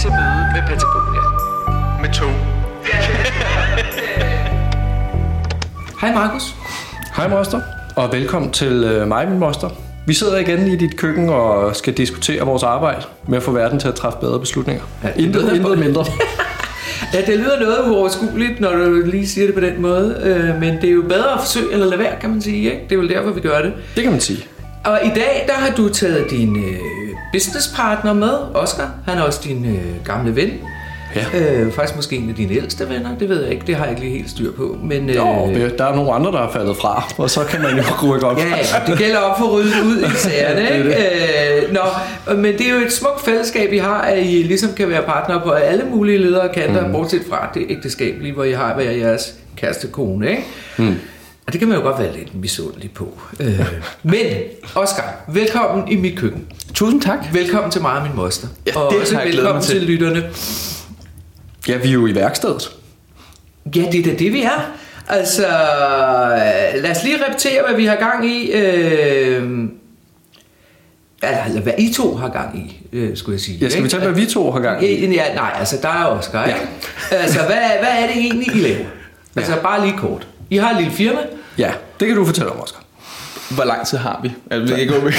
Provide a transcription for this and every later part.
til møde med Patagonia. Med tog. Hej Markus. Hej moster, og velkommen til øh, mig, min moster. Vi sidder igen i dit køkken og skal diskutere vores arbejde med at få verden til at træffe bedre beslutninger. Ja, intet, intet mindre. Ja, det lyder noget uoverskueligt, når du lige siger det på den måde, øh, men det er jo bedre at forsøge eller lade være, kan man sige. Ikke? Det er vel derfor, vi gør det. Det kan man sige. Og i dag, der har du taget din øh, businesspartner med, Oscar. Han er også din øh, gamle ven. Ja. Øh, faktisk måske en af dine ældste venner, det ved jeg ikke. Det har jeg ikke lige helt styr på. Men, øh, Jo, der er nogle andre, der er faldet fra, og så kan man jo rykke op. Ja, det gælder om for at rydde ud i sagerne, Det er ikke? Øh, nå, men det er jo et smukt fællesskab, I har, at I ligesom kan være partner på alle mulige ledere og kanter, mm. bortset fra det ægteskabelige, hvor I har hver jeres kæreste kone, ikke? Mm. Og det kan man jo godt være lidt misundelig på. Øh, men, Oscar, velkommen i mit køkken. Tusind tak. Velkommen til mig og min moster. Ja, og også har jeg glædet velkommen til. til. lytterne. Ja, vi er jo i værkstedet. Ja, det er da det, vi er. Altså, lad os lige repetere, hvad vi har gang i. Øh, eller hvad I to har gang i, øh, skulle jeg sige. Ja, skal vi tage, hvad vi to har gang i? Ja, ja, nej, altså der er Oscar, ikke? Altså, hvad, hvad er det egentlig, I laver? Altså, bare lige kort. I har et lille firma. Ja, det kan du fortælle om, Oscar. Hvor lang tid har vi? Jeg vil ikke gå med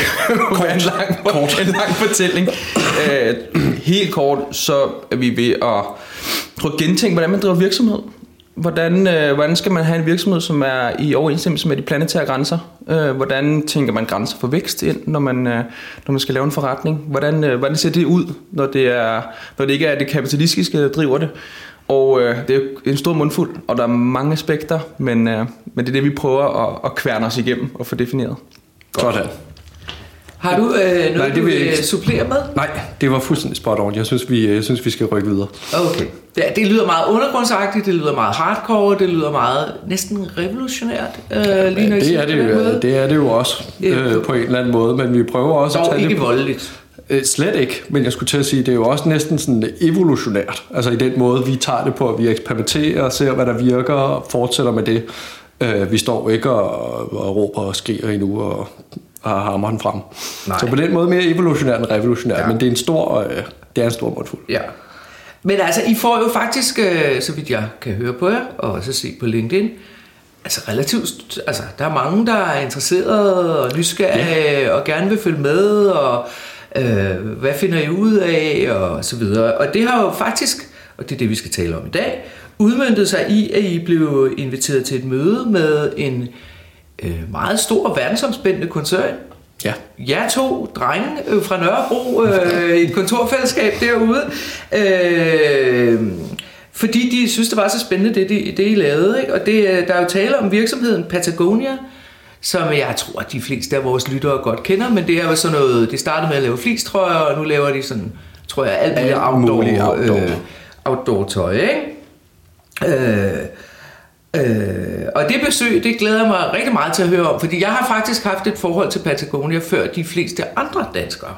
en lang, kort. en lang fortælling. Øh, helt kort, så er vi ved at prøve at gentænke, hvordan man driver virksomhed. Hvordan, øh, hvordan skal man have en virksomhed, som er i overensstemmelse med de planetære grænser? Øh, hvordan tænker man grænser for vækst ind, når man, øh, når man skal lave en forretning? Hvordan, øh, hvordan ser det ud, når det, er, når det ikke er det kapitalistiske, der driver det? Og øh, det er en stor mundfuld, og der er mange aspekter, men, øh, men det er det, vi prøver at, at kværne os igennem og få defineret. Sådan. Har du øh, noget, Nej, du det vil vil jeg ikke. supplere med? Nej, det var fuldstændig spot on. Jeg synes, vi, jeg synes, vi skal rykke videre. Okay. Det, det lyder meget undergrundsagtigt, det lyder meget hardcore, det lyder meget næsten revolutionært. Øh, lige når I det, er det, jo, det er det jo også øh, på en eller anden måde, men vi prøver også at Dog tage ikke det på, voldeligt. Øh, Slet ikke, men jeg skulle til at sige, det er jo også næsten sådan evolutionært. Altså i den måde, vi tager det på, at vi eksperimenterer og ser, hvad der virker og fortsætter med det. Øh, vi står ikke og, og råber og skriger endnu og, og har hammeren frem. Nej. Så på den måde mere evolutionært end revolutionært, Ja. ja. men det er en stor, øh, det er en stor mundfuld. Ja. Men altså, I får jo faktisk, øh, så vidt jeg kan høre på jer, og også se på LinkedIn, altså relativt, altså der er mange, der er interesserede og nysgerrige og gerne vil følge med, og øh, hvad finder I ud af, og så videre. Og det har jo faktisk, og det er det, vi skal tale om i dag, udmyndtet sig i, at I blev inviteret til et møde med en øh, meget stor verdensomspændende koncern, Ja. jer to drenge øh, fra Nørrebro øh, i et kontorfællesskab derude. Øh, fordi de synes, det var så spændende, det, det, det I lavede. Ikke? Og det, øh, der er jo tale om virksomheden Patagonia, som jeg tror, at de fleste af vores lyttere godt kender, men det er jo sådan noget, det startede med at lave flistrøjer, og nu laver de sådan, tror jeg, alt muligt outdoor, outdoor. Øh, outdoor tøj, ikke? Øh, Øh, og det besøg, det glæder jeg mig rigtig meget til at høre om, fordi jeg har faktisk haft et forhold til Patagonia før de fleste andre danskere.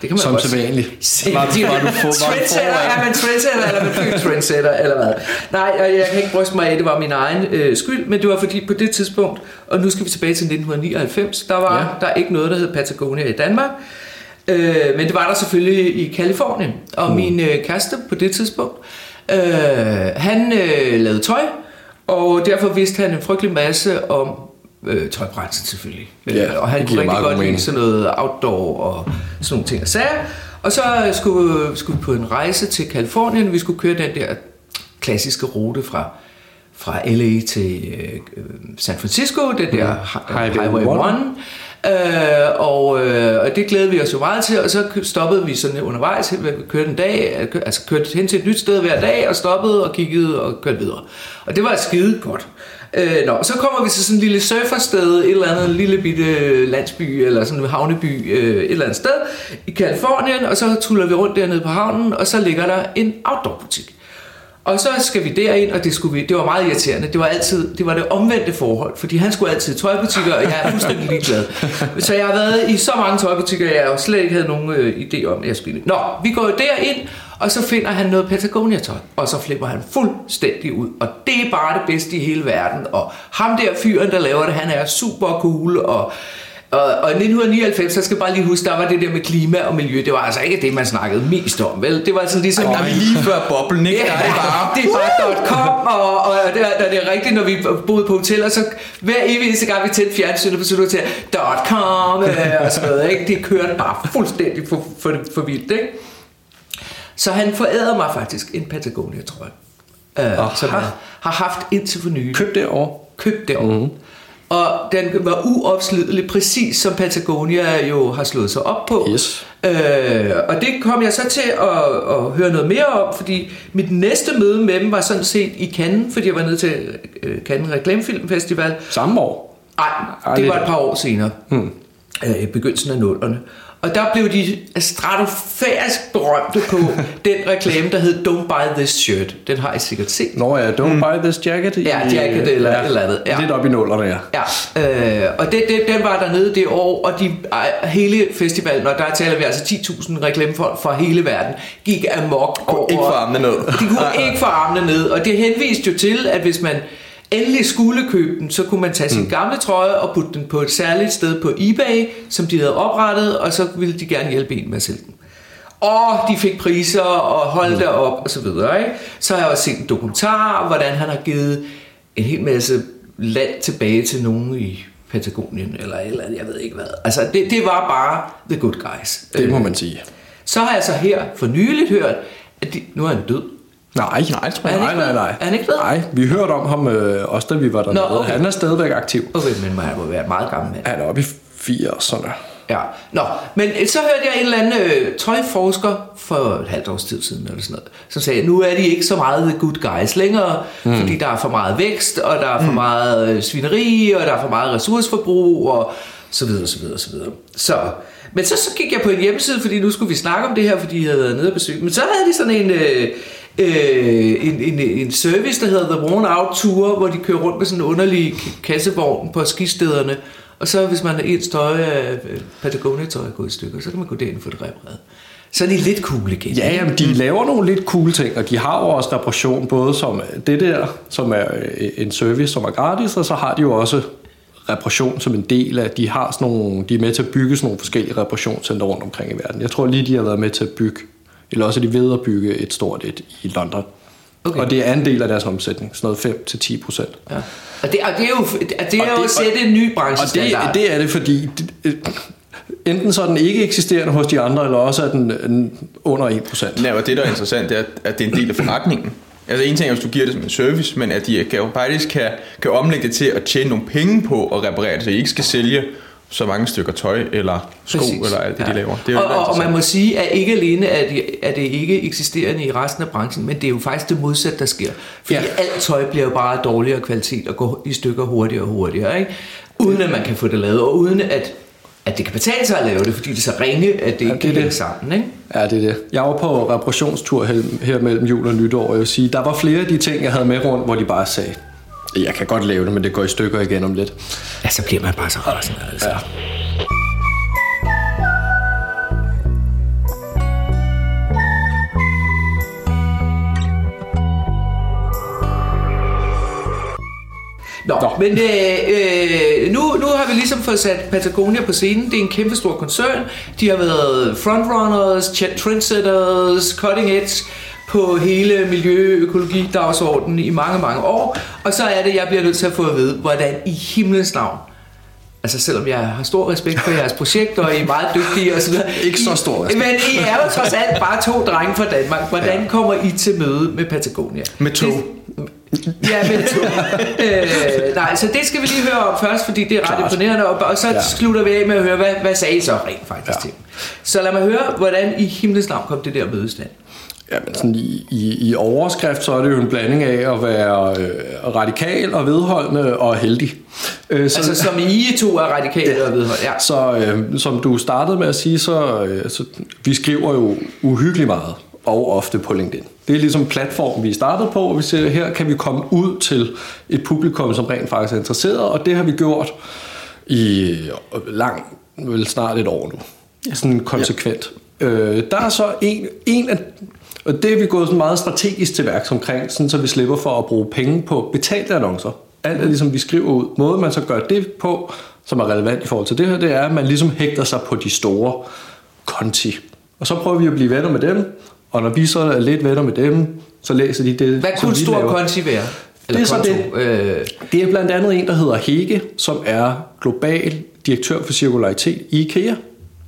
Det kan man Som godt sædvanligt. se. Var du- var du for- var Trendsetter, er man trendsetter, eller man født trendsetter, eller hvad? Nej, og jeg kan ikke bryste mig af, det var min egen øh, skyld, men det var fordi på det tidspunkt, og nu skal vi tilbage til 1999, der var ja. der ikke noget, der hed Patagonia i Danmark. Øh, men det var der selvfølgelig i Kalifornien. Og mm. min øh, kæreste på det tidspunkt, øh, han øh, lavede tøj, og derfor vidste han en frygtelig masse om øh, tøjbranchen selvfølgelig. Ja, Øh, og han kunne rigtig godt god lide sådan noget outdoor og sådan nogle ting og sager. Og så skulle, skulle vi på en rejse til Kalifornien. Vi skulle køre den der klassiske rute fra, fra LA til øh, San Francisco, den der mm. Highway Highway 1. one. Øh, og, øh, og det glædede vi os jo meget til, og så stoppede vi sådan undervejs, kørte en dag, altså kørte hen til et nyt sted hver dag, og stoppede og kiggede og kørte videre. Og det var skide godt. Øh, nå, så kommer vi til sådan en lille surfersted, et eller andet lille bitte landsby, eller sådan en havneby, øh, et eller andet sted i Kalifornien, og så tuller vi rundt dernede på havnen, og så ligger der en outdoor-butik. Og så skal vi derind, og det, skulle vi, det var meget irriterende. Det var altid det, var det omvendte forhold, fordi han skulle altid i tøjbutikker, og jeg er fuldstændig ligeglad. Så jeg har været i så mange tøjbutikker, jeg jo slet ikke havde nogen øh, idé om, at jeg skulle. Nå, vi går derind, og så finder han noget Patagonia-tøj, og så flipper han fuldstændig ud. Og det er bare det bedste i hele verden. Og ham der fyren, der laver det, han er super cool, og Og, og i 1999, så skal jeg bare lige huske, der var det der med klima og miljø. Det var altså ikke det, man snakkede mest om, vel? Det var sådan ligesom... Der er vi lige før boblen, ikke? Ja, Der er det bare... det er bare .com, og, og det, er, det er rigtigt, når vi boede på hoteller, så hver evig eneste gang vi tændte fjernsynet, så du til .com øh, og sådan noget, ikke? Det kørte bare fuldstændig for, for, for vildt, ikke? Så han forærede mig faktisk en Patagonia, tror jeg. Øh, som jeg har haft indtil for nylig. Køb det år. Købt derovre. Mm-hmm. Og den var uopslidelig, præcis som Patagonia jo har slået sig op på. Yes. Øh, og det kom jeg så til at, at høre noget mere om, fordi mit næste møde med dem var sådan set i Cannes, fordi jeg var nede til øh, Cannes Reklamefilmfestival. Samme år. Nej, Ej, det det- var et par år senere. Hmm. Øh, I begyndelsen af nullerne. Og der blev de stratosfærisk berømte på den reklame, der hed Don't Buy This Shirt. Den har I sikkert set. Nå ja, don't mm. buy this jacket. i- Ja, jacket eller et eller andet, ja. Lidt op i nullerne, ja. Ja, øh, og det, det, den var dernede det år, og de, hele festivalen, og der taler vi altså 10.000 reklamefolk fra hele verden, gik amok over... ikke få armene ned. De kunne ikke få armene ned, og det henviste jo til, at hvis man endelig skulle købe den, så kunne man tage sin Mm. gamle trøje og putte den på et særligt sted på eBay, som de havde oprettet, og så ville de gerne hjælpe en med at sælge den. Og de fik priser og holdt mm. op og så videre. Ikke? Så har jeg også set en dokumentar hvordan han har givet en hel masse land tilbage til nogen i Patagonien, eller eller andet, jeg ved ikke hvad. Altså, det, det var bare the good guys. Det må man sige. Så har jeg så her for nyligt hørt, at de, nu er han død. Nej, nej, tror jeg nej, nej, nej. Er han ikke død? Nej, vi hørte om ham øh, også, da vi var dernede. Nå, okay. Han er stadigvæk aktiv. Okay, men han må være meget gammel mand. Han er oppe i 80'erne. Ja, nå, men så hørte jeg en eller anden øh, tøjforsker for et halvt års tid siden, eller sådan noget, som sagde, nu er de ikke så meget the good guys længere, mm. fordi der er for meget vækst, og der er for mm. meget øh, svineri, og der er for meget ressourceforbrug, og så videre, så videre, så videre. Så, men så, så gik jeg på en hjemmeside, fordi nu skulle vi snakke om det her, fordi jeg havde været nede og besøge, men så havde de sådan en... Øh, øh, en, en, en service, der hedder The Worn Out Tour, hvor de kører rundt med sådan en underlig kassevogn på skistederne. Og så hvis man er ens tøj af øh, Patagonia-tøj gået i stykker, så kan man gå derind og få det repareret. Så er de lidt cool igen. Ja, jamen, de laver nogle lidt cool ting, og de har jo også reparation, både som det der, som er øh, en service, som er gratis, og så har de jo også reparation som en del af, de har sådan nogle, de er med til at bygge sådan nogle forskellige reparationscenter rundt omkring i verden. Jeg tror lige, de har været med til at bygge, eller også er de ved at bygge et stort et i London. Okay. Og det er en del af deres omsætning, sådan noget 5-10 procent. Ja. Og, det, og det er jo, det er Og jo det- at sætte en ny Og det, branchestandard. det er det, fordi det, enten så er den ikke eksisterende hos de andre, eller også er den under 1 procent. Ja, og det, der er interessant, det er, at det er en del af forretningen. Altså en ting er, hvis du giver det som en service, men at de kan jo faktisk kan, kan omlægge det til at tjene nogle penge på at reparere det, så I ikke skal sælge så mange stykker tøj eller sko Præcis. eller alt det, de laver. Det er jo og, og, og man må sige, at ikke alene er det, er det ikke eksisterende i resten af branchen, men det er jo faktisk det modsatte, der sker. Fordi ja. Ja. alt tøj bliver jo bare af dårligere kvalitet og går i stykker hurtigere og hurtigere. Ikke? Uden at man kan få det lavet, og uden at, at det kan betale sig at lave det, fordi det er så ringe, at det ikke det kan er det. sammen. Ikke? Ja, det er det. Jeg var på reparationstur her, her mellem jul og nytår, og jeg vil sige, der var flere af de ting, jeg havde med rundt, hvor de bare sagde, jeg kan godt lave det, men det går i stykker igen om lidt. Ja, så bliver man bare så rasende. Altså. Ja. Nå, Nå. men øh, øh, nu, nu har vi ligesom fået sat Patagonia på scenen. Det er en kæmpe stor koncern. De har været frontrunners, trendsetters, cutting edge på hele miljø-økologi-dagsordenen i mange, mange år. Og så er det, jeg bliver nødt til at få at vide, hvordan i himlens navn Altså selvom jeg har stor respekt for jeres projekt, og I er meget dygtige og så videre. Ikke så stor respekt. Men I er jo trods alt bare to drenge fra Danmark. Hvordan ja. kommer I til møde med Patagonia? Med tog. Det, ja, med tog. øh, nej, så det skal vi lige høre om først, fordi det er ret Klart. imponerende. Og, og så ja. Slutter vi af med at høre, hvad, hvad sagde I så rent faktisk. Ja. til? Så lad mig høre, hvordan i himlens navn kom det der mødestand. Ja, men sådan i, i, i overskrift, så er det jo en blanding af at være øh, radikal og vedholdende og heldig. Øh, så, Altså som I to er radikale og vedhold. Ja. Så øh, som du startede med at sige, så, øh, så vi skriver jo uhyggeligt meget og ofte på LinkedIn. Det er ligesom platformen, vi startet på, og vi siger, her kan vi komme ud til et publikum, som rent faktisk er interesseret, og det har vi gjort i øh, lang, vel snart et år nu. Sådan konsekvent. Ja. Øh, der er så en, en af, og det er vi gået sådan meget strategisk til værks omkring, sådan så vi slipper for at bruge penge på betalte annoncer. Alt er ligesom vi skriver ud. Måden man så gør det på, som er relevant i forhold til det her, det er, at man ligesom hægter sig på de store konti. Og så prøver vi at blive venner med dem, og når vi så er lidt venner med dem, så læser de det, Hvad kunne en stor laver. konti være? Det er så konto? det. Øh, Det er blandt andet en, der hedder Hege, som er global direktør for cirkularitet i IKEA.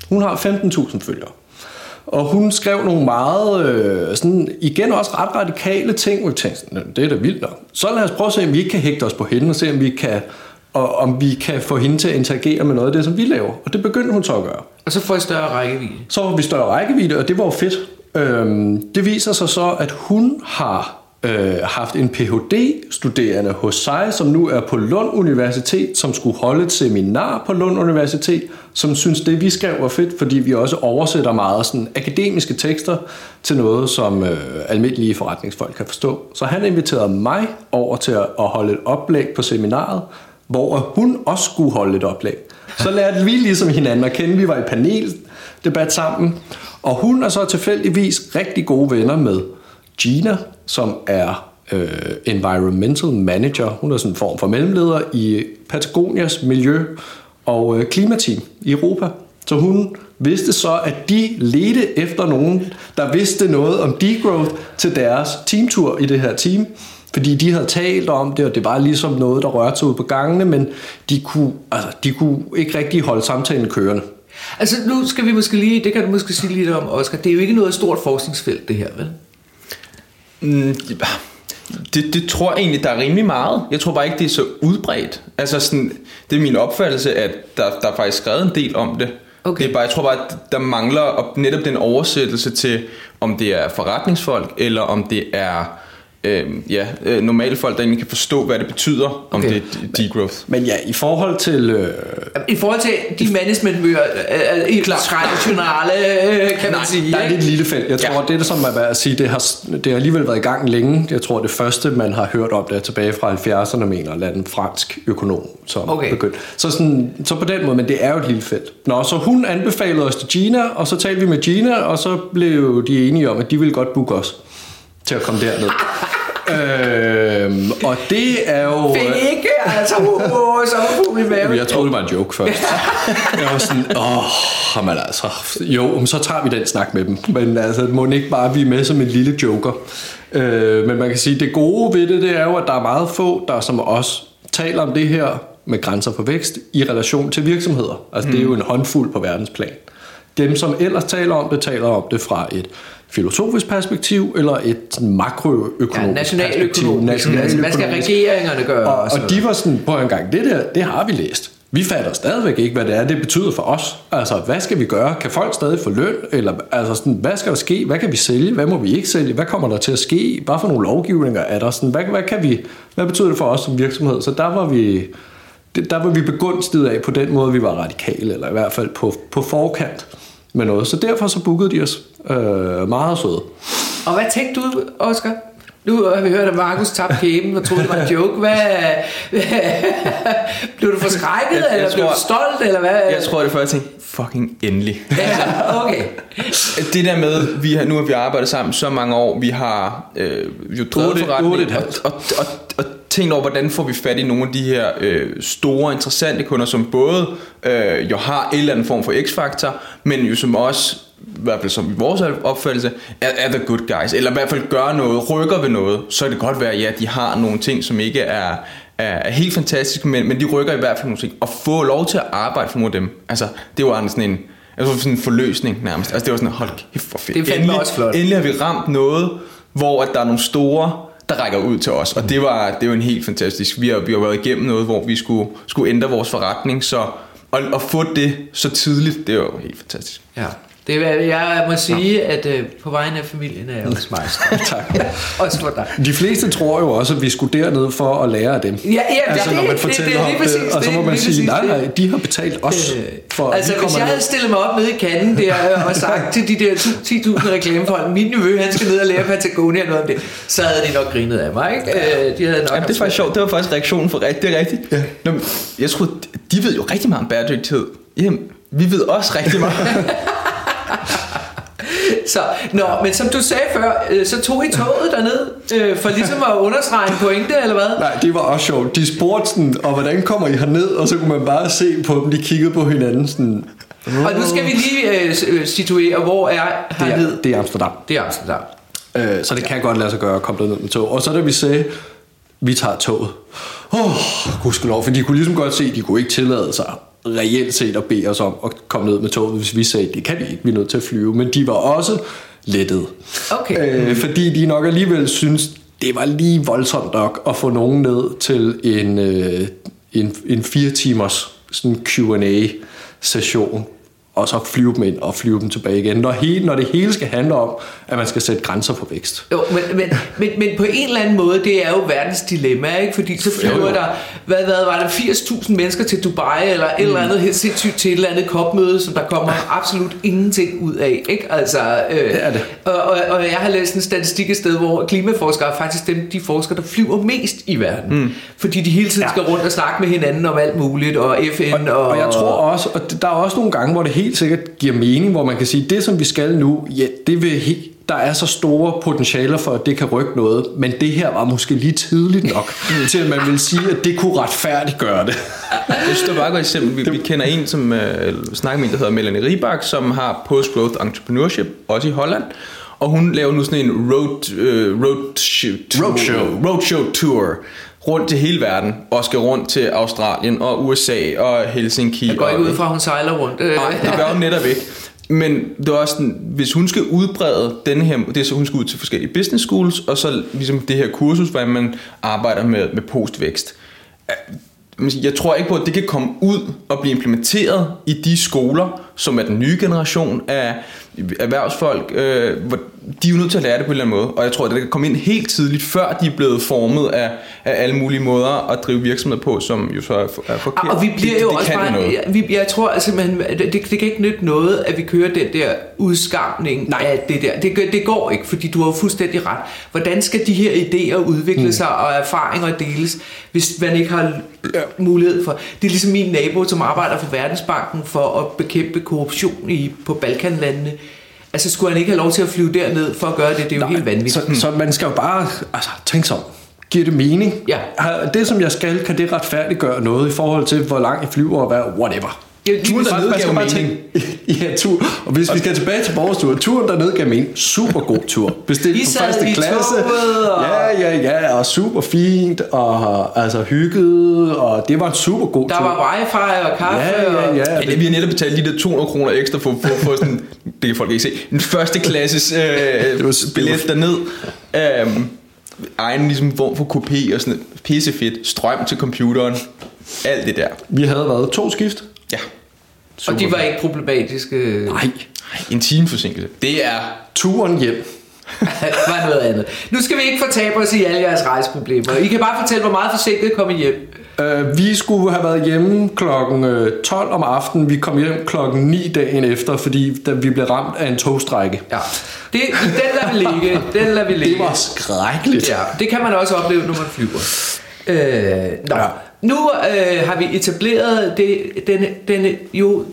Hun har 15.000 følgere. Og hun skrev nogle meget, øh, sådan, igen også ret radikale ting, hvor vi tænkte, "Nå, det er da vildt nok. Så lad os prøve at se, om vi ikke kan hægte os på hende, og se, om vi kan, og, om vi kan få hende til at interagere med noget af det, som vi laver. Og det begyndte hun så at gøre. og så får jeg større rækkevidde. Så var vi større rækkevidde, og det var jo fedt. Øhm, det viser sig så, at hun har øh, haft en Ph.D.-studerende hos sig, som nu er på Lund Universitet, som skulle holde et seminar på Lund Universitet, som synes det, vi skrev var fedt, fordi vi også oversætter meget sådan akademiske tekster til noget, som øh, almindelige forretningsfolk kan forstå. Så han inviterede mig over til at, at holde et oplæg på seminaret, hvor hun også skulle holde et oplæg. Så lærte vi ligesom hinanden at kende. Vi var i paneldebat sammen. Og hun er så tilfældigvis rigtig gode venner med Gina, som er øh, environmental manager. Hun er sådan en form for mellemleder i Patagonias miljø- og øh, klimateam i Europa. Så hun vidste så, at de ledte efter nogen, der vidste noget om degrowth til deres teamtur i det her team. Fordi de havde talt om det, og det var ligesom noget, der rørte sig ud på gangene, men de kunne, altså, de kunne ikke rigtig holde samtalen kørende. Altså nu skal vi måske lige, det kan du måske sige lidt om, Oscar, det er jo ikke noget stort forskningsfelt det her, vel? Mm, det, det tror jeg egentlig, der er rimelig meget. Jeg tror bare ikke, det er så udbredt. Altså sådan, det er min opfattelse, at der, der er faktisk skrevet en del om det. Okay. Det er bare, jeg tror bare, at der mangler op- netop den oversættelse til, om det er forretningsfolk, eller om det er øh, ja, øh, normale folk, der egentlig kan forstå, hvad det betyder, om Okay. det er degrowth. Men ja, i forhold til... Øh, I forhold til de managementbøger, øh, øh, traditionelle, øh, kan man Nej, sige. der er ikke? et lille felt. Jeg tror, Ja. det, der som er værd at sige, det har, det har alligevel været i gang længe. Jeg tror, det første, man har hørt om, det er tilbage fra 70'erne, mener en eller anden fransk økonom, som Okay. begyndte. Så, sådan, så på den måde, men det er jo et lille felt. Nå, så hun anbefalede os til Gina, og så talte vi med Gina, og så blev de enige om, at de ville godt booke os til at komme derned. øhm, og det er jo... Fik ikke, altså, uh, uh, så var fugl i maven. Jeg troede, det var en joke først. Jeg var sådan, åh, men altså, jo, men så tager vi den snak med dem. Men altså, må den ikke bare vi er med som en lille joker. Øh, men man kan sige, det gode ved det, det er jo, at der er meget få, der som os taler om det her med grænser for vækst i relation til virksomheder. Altså, det er jo en håndfuld på verdensplan. Dem, som ellers taler om det, taler om det fra et filosofisk perspektiv, eller et makroøkonomisk Ja, perspektiv. nationaløkonom. Altså, hvad skal Nationaløkonomisk. regeringerne gøre? Og, og de var sådan, på en gang, det der, det har vi læst. Vi fatter stadigvæk ikke, hvad det er, det betyder for os. Altså, hvad skal vi gøre? Kan folk stadig få løn? Eller altså sådan, hvad skal der ske? Hvad kan vi sælge? Hvad må vi ikke sælge? Hvad kommer der til at ske? Hvad for nogle lovgivninger er der? Sådan, hvad, hvad, kan vi, hvad betyder det for os som virksomhed? Så der var vi, der var vi begunstiget af på den måde, vi var radikale, eller i hvert fald på, på forkant med noget. Så derfor så bookede de os øh, meget søde. Og hvad tænkte du, Oscar? Nu har vi hørt, at Markus tabte kæben og troede, det var en joke. Hvad, blev du forskrækket, Jeg- jeg eller blev tror- du stolt, eller hvad? Jeg tror, det første, jeg tænkte, fucking endelig. Ja, okay. Det der med, vi har, nu har vi arbejdet sammen så mange år, vi har øh, jo drevet Otte- forretning, otte et og, halvt. og, og, og tænkt over, hvordan får vi fat i nogle af de her øh, store, interessante kunder, som både øh, jo har en eller anden form for x-faktor, men jo som også, i hvert fald som i vores opfattelse, er, er the good guys, eller i hvert fald gør noget, rykker ved noget, så kan det godt være, ja, de har nogle ting, som ikke er, er, er helt fantastiske, men, men de rykker i hvert fald nogle ting, og få lov til at arbejde for nogle af dem, altså, det var sådan en, Altså sådan en forløsning nærmest. Altså det var sådan, hold kæft for fedt. Det er endelig, også flot. Endelig har vi ramt noget, hvor at der er nogle store, der rækker ud til os. Og det var, det var en helt fantastisk. Vi har, vi har været igennem noget, hvor vi skulle, skulle ændre vores forretning. Så at, at få det så tidligt, det var jo helt fantastisk. Ja. Det, er- jeg må sige, at øh, på vegne af familien er jeg også meget. Tak. Også for dig. De fleste tror jo også, at vi skulle derned for at lære af dem. Ja, ja, altså, det- når man det- fortæller det er lige om præcis det, og så det, må man lige sige, præcis nej, det. nej, de har betalt os for, at altså, vi hvis jeg havde ned. stillet mig op nede i kanden der øh, og sagt til de der 10.000 reklamefolk, min nevø, han skal ned og lære Patagonia noget om det, så havde de nok grinet af mig, ikke? Øh, De havde nok Ja, det er faktisk sjovt. Det var faktisk reaktionen for rigtigt. Det er rigtigt. Ja. Nå, men jeg tror, de ved jo rigtig meget om bæredygtighed. Jamen, vi ved også rigtig meget. Så, nå, men som du sagde før, øh, så tog I toget derned, øh, for ligesom at understrege en pointe, eller hvad? Nej, det var også sjovt. De spurgte sådan, og hvordan kommer I herned? Og så kunne man bare se på dem, de kiggede på hinanden sådan... Og nu skal vi lige øh, øh, situere, hvor er Det herned? er, det er Amsterdam. Det er Amsterdam. Øh, så det kan godt lade sig gøre at komme derned med tog. Og så da vi sagde, vi tager toget. Åh, oh, gudskelov, for de kunne ligesom godt se, at de kunne ikke tillade sig reelt set at bede os om at komme ned med toget, hvis vi sagde, det kan vi ikke, vi er nødt til at flyve. Men de var også lettet. Okay. Øh, fordi de nok alligevel synes, det var lige voldsomt nok at få nogen ned til en, øh, en, en fire timers sådan Q&A session og så flyve dem ind og flyve dem tilbage igen. Når, hele, når det hele skal handle om, at man skal sætte grænser for vækst. Jo, men, men, men, men på en eller anden måde, det er jo verdens dilemma, ikke? Fordi så flyver Jo, jo. der, hvad, hvad var det, 80.000 mennesker til Dubai, eller et eller andet helt sindssygt til et eller andet kopmøde, som der kommer absolut ingenting ud af, ikke? Altså, øh, Det er det. Og, og, og jeg har læst en statistik et sted, hvor klimaforskere er faktisk dem, de forskere, der flyver mest i verden. Mm. Fordi de hele tiden Ja. skal rundt og snakke med hinanden om alt muligt, og FN, og... Og jeg tror også, og der er også nogle gange, hvor det helt sikkert giver mening, hvor man kan sige, det som vi skal nu, ja, det vil helt, der er så store potentialer for, at det kan rykke noget, men det her var måske lige tidligt nok, til at man vil sige, at det kunne retfærdiggøre det. Jeg synes, det var et godt eksempel. Vi, vi kender en, som øh, snakker med en, der hedder Melanie Ribak, som har post-growth entrepreneurship, også i Holland. Og hun laver nu sådan en road, øh, roadshow, tour, Roadshow. roadshow tour rundt til hele verden, og skal rundt til Australien og USA og Helsinki. Jeg går og, ikke ud fra, at hun sejler rundt. Nej, det gør hun netop ikke. Men det er også sådan, hvis hun skal udbrede den her, det er så hun skal ud til forskellige business schools, og så ligesom det her kursus, hvor man arbejder med, med postvækst. Jeg tror ikke på, at det kan komme ud og blive implementeret i de skoler, som er den nye generation af erhvervsfolk. Øh, de er jo nødt til at lære det på en eller anden måde, og jeg tror, at det kan komme ind helt tidligt, før de er blevet formet af, af alle mulige måder at drive virksomhed på, som jo så er, for- er forkert. Og vi bliver det, jo det, det også bare, noget. vi, jeg tror altså, man, det, det kan ikke nytte noget, at vi kører den der udskamning Nej. af det der. Det, det går ikke, fordi du har fuldstændig ret. Hvordan skal de her idéer udvikle mm. sig og erfaringer deles, hvis man ikke har Ja. mulighed for... Det er ligesom min nabo, som arbejder for Verdensbanken for at bekæmpe korruption i, på Balkanlandene. Altså, skulle han ikke have lov til at flyve derned for at gøre det? Det er jo Nej, helt vanvittigt. Så, så man skal jo bare altså, tænke sig om. Giver det mening? Ja. Det, som jeg skal, kan det retfærdiggøre noget i forhold til, hvor langt jeg flyver og hvad, whatever. Ja, lige Turen præcis. dernede gav mening. ja, tur. Og hvis vi skal tilbage til vores tur, turen dernede gav mening. Super god tur. Bestilt I på første klasse. toget, og- Ja, ja, ja, og super fint, og altså hygget, og det var en super god Der tur. var wifi og kaffe. Ja, ja, og- ja. Ja, det, vi har netop betalt de der 200 kroner ekstra for, for, for sådan, det kan folk ikke se, en første klasses øh, var- billet derned. Øhm, egen ligesom form for kopé og sådan pissefedt, strøm til computeren, alt det der. Vi havde været to skift. Ja, Og de var ikke problematiske. Nej. en time forsinkelse. Det er Turen hjem. det var noget andet. Nu skal vi ikke fortabe os i alle jeres rejseproblemer. I kan bare fortælle, hvor meget forsinket kom I hjem. Uh, vi skulle have været hjemme klokken øh, 12 om aftenen. Vi kom hjem klokken 9 dagen efter, fordi da vi blev ramt af en togstrække. Ja. Det, den lader vi ligge. Den lader vi ligge. Det var skrækkeligt. Ja, det kan man også opleve, når man flyver. Øh, nå. Ja. Nu øh, har vi etableret det, den, den, jo,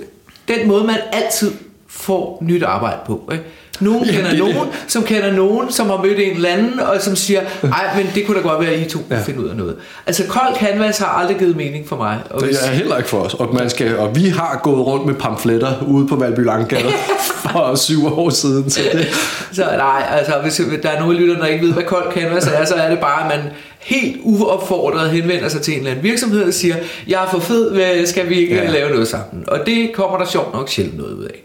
den måde, man altid får nyt arbejde på. Ikke? Nogen Ja, kender det er det. nogen, som kender nogen, som har mødt en eller anden, og som siger, ej, men det kunne da godt være, at I to Ja. finde ud af noget. Altså, kold canvas har aldrig givet mening for mig. Og Det hvis, er heller ikke for os. Og, man skal, og vi har gået rundt med pamfletter ude på Valby Langgade for syv år siden. Så det, Så nej, altså hvis der er nogle lytter, der ikke ved, hvad kold canvas er, så er det bare, at man helt uopfordret henvender sig til en eller anden virksomhed og siger, jeg er for fed, skal vi ikke Ja. ja. lave noget sammen? Og det kommer der sjovt nok sjældent noget ud af.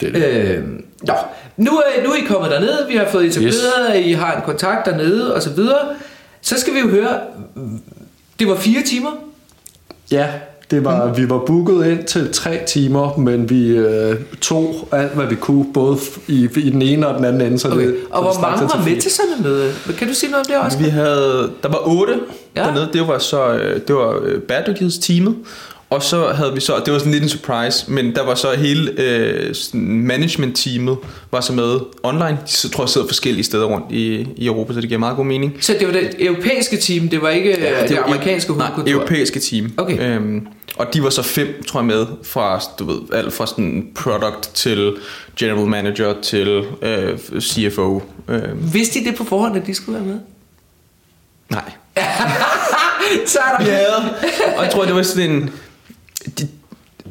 Det er det. Øh, nå, nu, er, nu er I kommet derned, vi har fået etableret, yes. at I har en kontakt dernede og så videre. Så skal vi jo høre, det var fire timer. ja, det var, vi var booket ind til tre timer, men vi øh, tog alt, hvad vi kunne, både i, i den ene og den anden ende. Så Okay. det, Og hvor mange var med til sådan et møde? Kan du sige noget om det også? Vi havde, der var otte Ja. ja. dernede, det var så øh, det var øh, bæredygtighedsteamet, og så havde vi så, det var sådan lidt en surprise, men der var så hele øh, management-teamet var så med online. De så, tror jeg sidder forskellige steder rundt i, i Europa, så det giver meget god mening. Så det var det europæiske team, det var ikke ja, det, det var amerikanske Nej, hovedkontor? europæiske team. Okay. Øhm, Og de var så fem, tror jeg, med fra, du ved, alt fra sådan product til general manager til øh, CFO. Øh, Vidste I det på forhånd, at de skulle være med? nej. Så er der... Havde, og jeg tror, det var sådan en... De,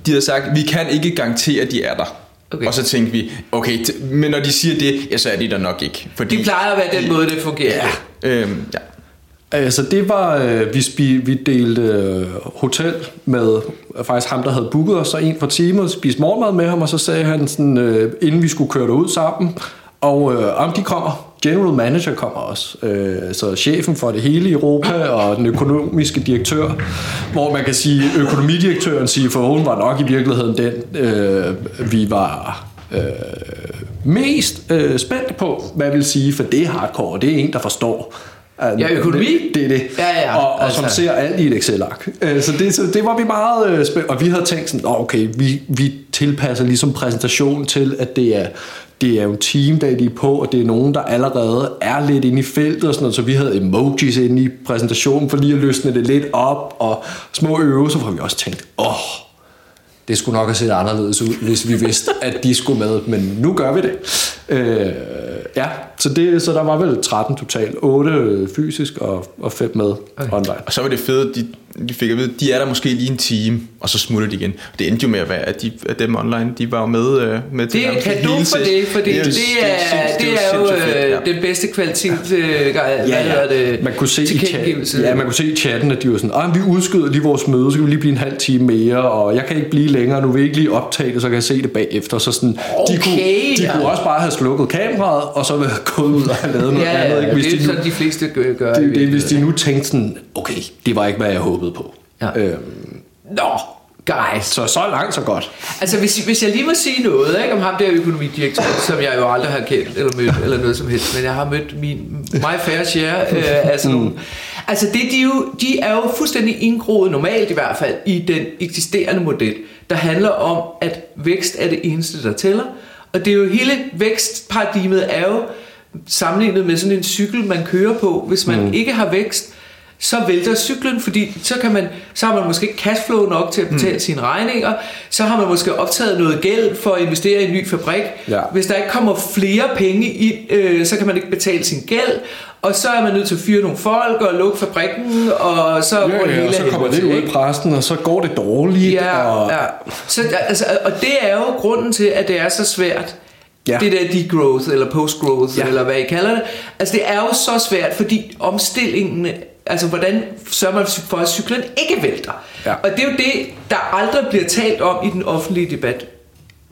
de havde sagt, vi kan ikke garantere, at de er der. Okay. Og så tænkte vi, okay, t- men når de siger det, ja, så er de der nok ikke. Fordi, De plejer at være den måde, det fungerer. Ja, øhm, ja. Altså det var, øh, vi, spi, vi delte øh, hotel med faktisk ham, der havde booket os, så en fra teamet, spiste morgenmad med ham, og så sagde han sådan, øh, inden vi skulle køre derud sammen, og øh, om de kommer, general manager kommer også, øh, så chefen for det hele i Europa, og den økonomiske direktør, hvor man kan sige, økonomidirektøren siger, for hun var nok i virkeligheden den, øh, vi var... Øh, mest øh, spændt på, hvad vil sige, for det er hardcore, det er en, der forstår. Ja, økonomi? Det, er det. Ja, ja, og, og altså. som ser alt i et Excel-ark. Øh, Så det, så det var vi meget øh, spændt. Og vi havde tænkt sådan, "Nå, okay, vi, vi tilpasser ligesom præsentationen til, at det er, det er jo en team, der de er på, og det er nogen, der allerede er lidt inde i feltet og sådan noget, så vi havde emojis inde i præsentationen for lige at løsne det lidt op, og små øvelser, hvor vi også tænkte, åh, det skulle nok have set anderledes ud, hvis vi vidste, at de skulle med, men nu gør vi det. Øh, ja, så, det, så der var vel 13 totalt, 8 fysisk og, og 5 med okay. online. Og så var det fedt, de, de fik at vide, de er der måske lige en time, og så smutter de igen. Det endte jo med at være, at, de, at dem online, de var jo med, øh, med til Det er kado hele for det, fordi det, det, er, det er jo fedt, øh, den bedste kvalitet, øh, hvad hedder det, Man kunne se i chatten, ja, man kunne se i chatten, at de var sådan, ah, vi udskyder lige vores møde, så kan vi lige blive en halv time mere, og jeg kan ikke blive længere, nu vil jeg ikke lige optage det, så kan jeg se det bagefter. Så sådan, de, Okay, kunne, de ja. kunne også bare have slukket kameraet, og så være gået ud og have lavet noget Ja, andet. ja, Ikke? ja, Hvis det er de nu, sådan, de fleste gør. det, er det, hvis de nu tænkte sådan, okay, det var ikke, hvad jeg håbede på. Ja. Øhm, Nå, guys. så så langt, så godt. Altså, hvis, hvis jeg lige må sige noget ikke, om ham der økonomidirektør, som jeg jo aldrig har kendt eller mødt, eller noget som helst, men jeg har mødt min, my fair share øh, af sådan nogle. Altså, det, de, jo, de er jo fuldstændig indgroet, normalt i hvert fald, i den eksisterende model, der handler om, at vækst er det eneste, der tæller. Og det er jo hele vækstparadigmet er jo sammenlignet med sådan en cykel, man kører på. Hvis man mm. ikke har vækst, så vælter cyklen, fordi så, kan man, så har man måske ikke cashflow nok til at betale mm. sine regninger, så har man måske optaget noget gæld for at investere i en ny fabrik. Ja. Hvis der ikke kommer flere penge ind, øh, så kan man ikke betale sin gæld, og så er man nødt til at fyre nogle folk og lukke fabrikken, og så går det Ja, ja, hele og så kommer det ud i præsten, og så går det dårligt. Ja, og, ja. Så, altså, og det er jo grunden til, at det er så svært. Ja. Det der degrowth, eller postgrowth, Ja. ja. eller hvad I kalder det. Altså det er jo så svært, fordi omstillingen, altså hvordan sørger man for, at cyklen ikke vælter? Ja. Og det er jo det, der aldrig bliver talt om i den offentlige debat.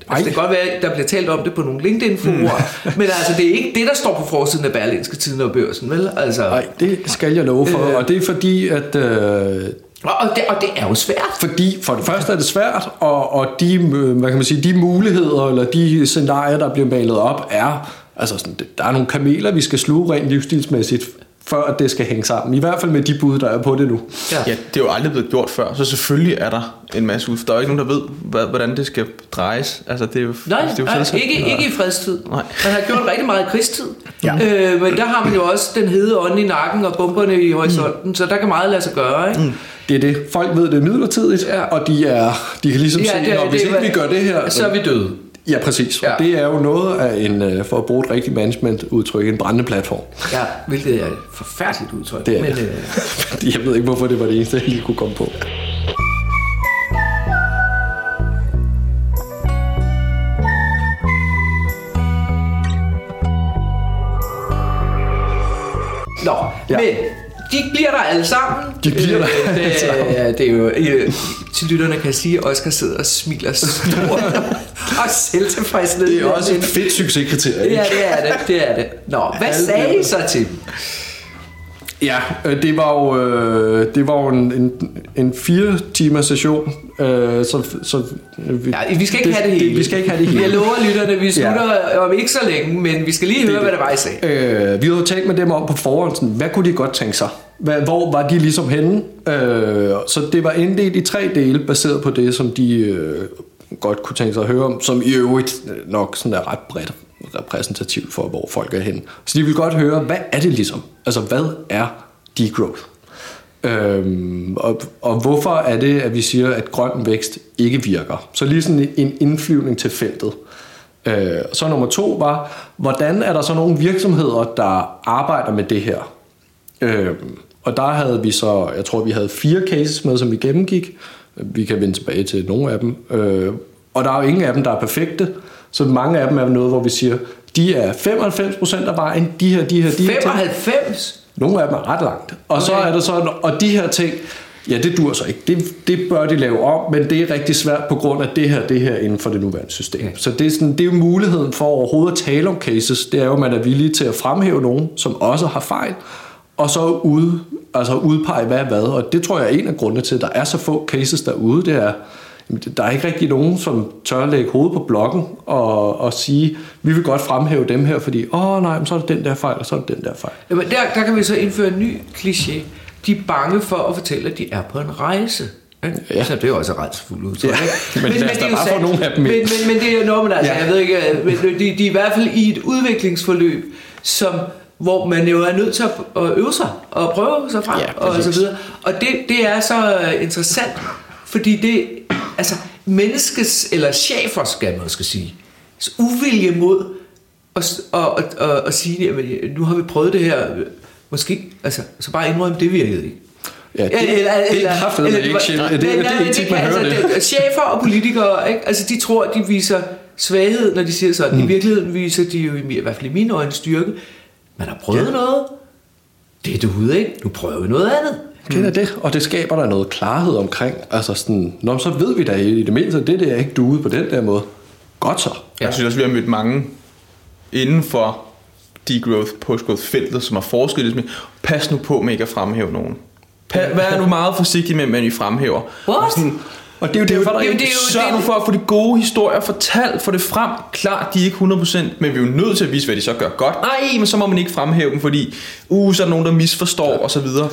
Ej. Altså, det kan godt være, at der bliver talt om det på nogle LinkedIn-forer, mm. men altså, det er ikke det, der står på forsiden af Berlinske Tiden og Børsen, vel? Altså, Nej, det skal jeg love for, Øh. og det er fordi, at... Øh, og, og, det, og det er jo svært. Fordi for det første er det svært, og, og de, øh, hvad kan man sige, de muligheder eller de scenarier, der bliver malet op, er, altså sådan, der er nogle kameler, vi skal sluge rent livsstilsmæssigt, før at det skal hænge sammen. I hvert fald med de bud, der er på det nu. Ja. Ja, det er jo aldrig blevet gjort før, så selvfølgelig er der en masse ud. Der er jo ikke nogen, der ved, hvordan det skal drejes. Altså, det er jo, Nej, det er jo nej selvsagt. ikke, ikke i fredstid. Nej. Man har gjort rigtig meget i krigstid. Ja. Øh, men der har man jo også den hede ånd i nakken og bomberne i horisonten, mm. så der kan meget lade sig gøre. Ikke? Mm. Det er det. Folk ved, det er midlertidigt, Ja. og de, er, de kan ligesom Ja, se, det er- at hvis det ikke vi gør det her... Så er vi døde. Ja, præcis. Ja. Og det er jo noget af en, øh, for at bruge et rigtigt management-udtryk, en brændende platform. Ja, hvilket er et forfærdeligt udtryk. Det er men, det. øh, jeg ved ikke, hvorfor det var det eneste, jeg lige kunne komme på. nå, ja. men de bliver der alle sammen. De bliver der Øh, alle det, sammen. er- det er jo, øh, til lytterne kan jeg sige, at Oscar sidder og smiler stort og selvtilfredshed. Det er også et fedt succeskriterie. Ja, det er det, det er det. Nå, hvad Alle sagde I så til dem? Ja, øh, det var jo, øh, det var jo en, en, en fire timers session, øh, så, så vi, Ja, vi skal ikke have det hele. vi skal ikke have det hele. Jeg lover lytterne, vi slutter ja. om ikke så længe, men vi skal lige høre, Det- hvad det var, I sagde. Øh, vi havde talt med dem om på forhånd, sådan, hvad kunne de godt tænke sig? Hvad, hvor var de ligesom henne? Øh, så det var inddelt i tre dele, baseret på det, som de øh, godt kunne tænke sig at høre om, som i øvrigt øh, nok sådan er ret bredt repræsentativt for, hvor folk er henne. Så de vil godt høre, hvad er det ligesom? Altså, hvad er degrowth? Øhm, og, og hvorfor er det, at vi siger, at grøn vækst ikke virker? Så lige sådan en indflyvning til feltet. Øh, så nummer to var, hvordan er der så nogle virksomheder, der arbejder med det her? Øh, og der havde vi så, jeg tror vi havde fire cases med, som vi gennemgik. Vi kan vende tilbage til nogle af dem. Øh, og der er jo ingen af dem, der er perfekte. Så mange af dem er noget, hvor vi siger, de er 95% af vejen, de her, de her, de her 95? Nogle af dem er ret langt. Og okay. så er der så, og de her ting, ja, det dur så ikke. Det, det bør de lave om, men det er rigtig svært på grund af det her, det her inden for det nuværende system. Okay. Så det er, sådan, det er jo muligheden for overhovedet at tale om cases, det er jo, at man er villig til at fremhæve nogen, som også har fejl, og så ud, altså udpege hvad er hvad. Og det tror jeg er en af grundene til, at der er så få cases derude, det er, der er ikke rigtig nogen, som tør at lægge hovedet på blokken og, og sige, vi vil godt fremhæve dem her, fordi, åh oh, nej, så er det den der fejl, og så er det den der fejl. Jamen, der, der kan vi så indføre en ny kliché. De er bange for at fortælle, at de er på en rejse. Ja. Så det er jo også ret ud. Ja. men, men, men, der bare for nogle af dem men, men, men det er jo noget, altså, ja. jeg ved ikke, men de, de er i hvert fald i et udviklingsforløb, som hvor man jo er nødt til at øve sig og prøve sig frem ja, og så videre. Og det, det er så interessant, fordi det, altså menneskets, eller chefer skal man måske sige, uvilje mod at, at, at, at, at sige, at nu har vi prøvet det her, måske, altså, så bare indrømme, det virkede ikke. Ja, det, eller, eller, det er kraftigt ikke det, det, det, det, det, man hører altså, det. Chefer og politikere, ikke? Altså, de tror, de viser svaghed, når de siger sådan. Mm. I virkeligheden viser de jo i, hvert fald i mine øjne styrke. Man har prøvet ja. noget. Det er du ikke? Nu prøver vi noget andet. Kender det, og det skaber der noget klarhed omkring. Altså sådan, Nå, så ved vi da i det mindste, det der er ikke duet på den der måde. Godt så. Jeg synes også, vi har mødt mange inden for degrowth, postgrowth feltet, som har forsket lidt med, pas nu på med ikke at fremhæve nogen. Pa- vær nu meget forsigtig med, at I fremhæver. What? Sådan, og det er jo derfor, der det, det, det, sørger nu for at få de gode historier fortalt, få det frem. Klart, de er ikke 100%, men vi er jo nødt til at vise, hvad de så gør godt. Nej, men så må man ikke fremhæve dem, fordi uh, så er der nogen, der misforstår ja. og så videre.